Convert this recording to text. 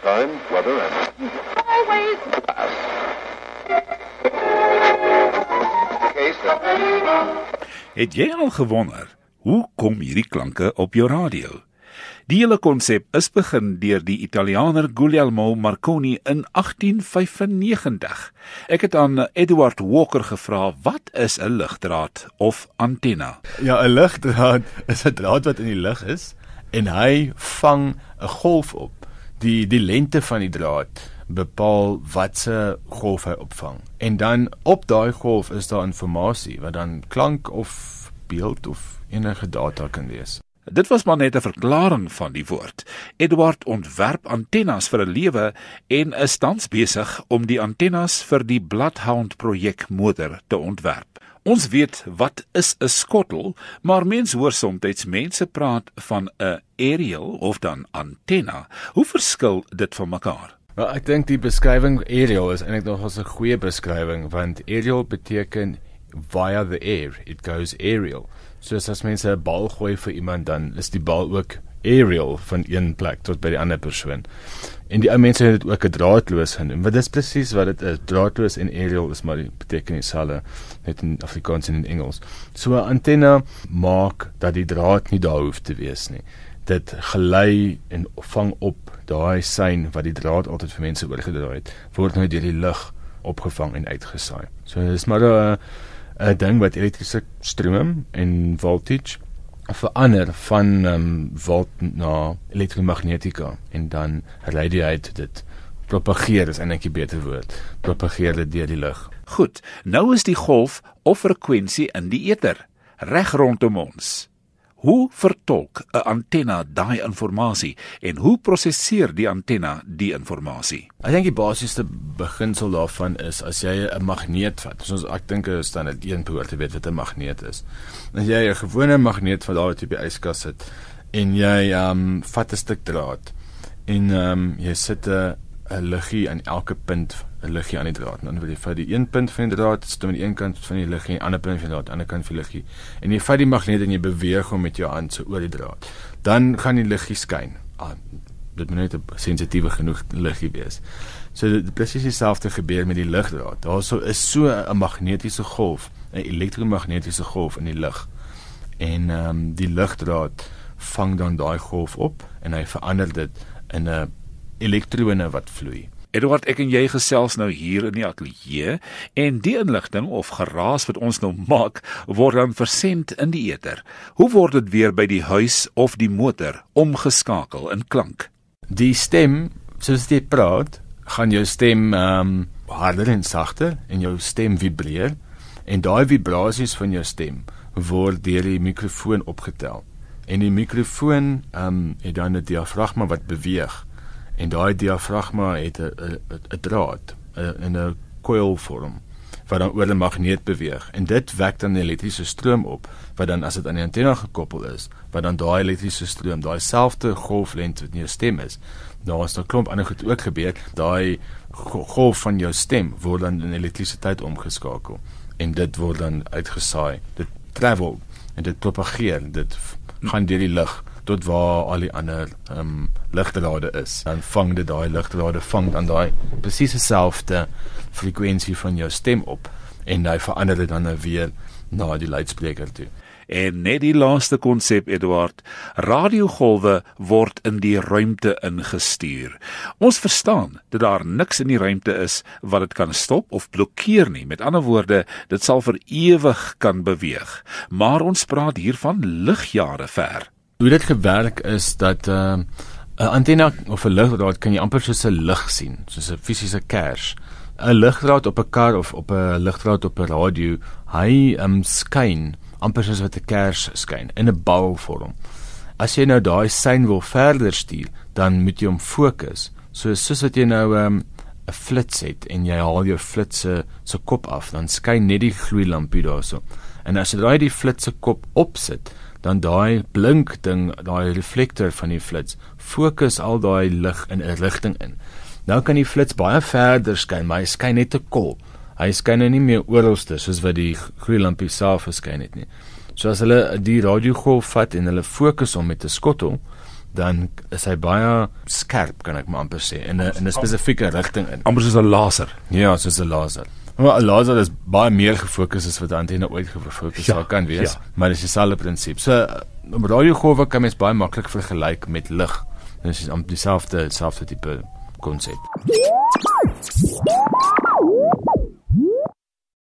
Time, weather, and Always. case. Het jy al gewonder hoe kom hierdie klanke op jou radio? Die hele konsep is begin deur die Italianer Guglielmo Marconi in 1895. Ek het aan Edward Walker gevra wat is 'n ligdraad of antenna? Ja, 'n ligdraad is 'n draad wat in die lug is en hy vang 'n golf op. Die die lengte van die draad bepaal watse golf hy opvang. En dan op daai golf is daar inligting wat dan klank of beeld of enige data kan wees. Dit was maar net 'n verklaring van die woord. Edward ontwerp antennes vir 'n lewe en is tans besig om die antennes vir die Bloodhound projek motor te ontwerp. Ons weet wat is 'n skottel, maar mense hoor soms mense praat van 'n aerial of dan antenna. Hoe verskil dit van mekaar? Wel, ek dink die beskrywing aerial is eintlik nog 'n goeie beskrywing want aerial beteken via the air. It goes aerial. So as mense 'n bal gooi vir iemand dan is die bal ook aerial van een plek tot by die ander persoon. En die ou mense het dit ook 'n draadloos genoem. Wat dis presies wat dit is. Draadloos en aerial is maar die beteken dieselfde net in Afrikaans en in Engels. So 'n antenna maak dat die draad nie daar hoef te wees nie. Dit gelei en vang op daai sein wat die draad altyd vir mense oorgedra het, word nou deur die lug opgevang en uitgesaai. So dis maar 'n 'n ding wat elektriese stroom en voltage verander van ehm um, volt na elektromagnetika en dan uit dit propageer is eintlik 'n beter woord propageer dit deur die lug. Goed, nou is die golf of frekwensie in die eter reg rondom ons. Hoe vertolk 'n antenna daai inligting en hoe prosesseer die antenna die inligting? Ek dink die basiese beginsel daarvan is as jy 'n magneet vat. Soos ek dink is dan dit een behoort te weet wat 'n magneet is. As jy 'n gewone magneet van op die yskas sit en jy ehm um, vat 'n stuk draad en ehm um, jy sit 'n 'n liggie aan elke punt 'n liggie aan die draad. Dan wil jy vat die een punt van die draad, sit aan die een kant van die liggie en die ander punt van die draad aan die ander kant van die liggie. En jy vat die magneet en jy beweeg hom met jou hand so oor die draad. Dan gaan die liggie skyn. Ah, dit moet net 'n sensitiewe genoeg liggie wees. So dit presies dieselfde gebeur met die ligdraad. Daar so is so 'n magnetiese golf, 'n elektromagnetiese golf in die lug. En ehm um, die ligdraad vang dan daai golf op en hy verander dit in 'n elektrone wat vloei. Eduard, ek en jy gesels nou hier in die ateljee en die inligting of geraas wat ons nou maak word dan versend in die eter. Hoe word dit weer by die huis of die motor omgeskakel in klank? Die stem, soos jy praat, gaan jou stem ehm um, harder en sagter en jou stem vibreer en daai vibrasies van jou stem word deur die mikrofoon opgetel. En die mikrofoon ehm um, het dan 'n diafragma wat beweeg en daai diafragma het 'n 'n draad in 'n coil vorm wat dan oor 'n magneet beweeg. En dit wek dan elektriese stroom op wat dan as dit aan die antenna gekoppel is wat dan daai elektriese stroom daai selfde golflengte wat in jou stem is daar is 'n klomp ander goed ook gebeur daai golf van jou stem word dan in elektrisiteit omgeskakel. En dit word dan uitgesaai. Dit travel en dit propageer. Dit gaan deur die lug tot waar al die ander ehm um, ligdrade is. Dan vang dit daai ligdrade vang dan daai presies dieselfde frekwensie van jou stem op en hy verander dit dan nou weer na die luidspreker toe. En net die laaste konsep Eduard, radiogolwe word in die ruimte ingestuur. Ons verstaan dat daar niks in die ruimte is wat dit kan stop of blokkeer nie. Met ander woorde, dit sal vir ewig kan beweeg. Maar ons praat hier van ligjare ver. Hoe dit gewerk is dat 'n uh, 'n antenna of 'n ligdraad kan jy amper soos 'n lig sien, soos 'n fisiese kers. 'n Ligdraad op 'n kar of op 'n ligdraad op 'n radio, hy um, skyn amper soos wat 'n kers skyn in 'n balvorm. As jy nou daai sein wil verder stuur, dan moet jy hom fokus. So soos wat jy nou 'n um, flits het en jy haal jou flitse se kop af, dan skyn net die gloeilampie daarso. En as jy daai die flitse kop opsit, dan daai blink ding, daai reflektor van die flits, fokus al daai lig in 'n rigting in. Nou kan die flits baie verder skyn, maar hy skyn net te kol. Hy skyn nou nie meer oralste soos wat die gloeilampie self verskyn het nie. So as hulle die radiogolf vat en hulle fokus hom met 'n skottel, dan is hy baie skerp kan ek maar amper sê in 'n in 'n spesifieke rigting in. amper soos 'n laser. Ja, soos 'n laser. Maar laser is baie meer gefokus as wat antenne ooit gefokus Ja, sou kan wees, ja. maar dit is dieselfde prinsip. So radiogolwe kan mens baie maklik vergelyk met lig. Dit is amper dieselfde dieselfde tipe konsep.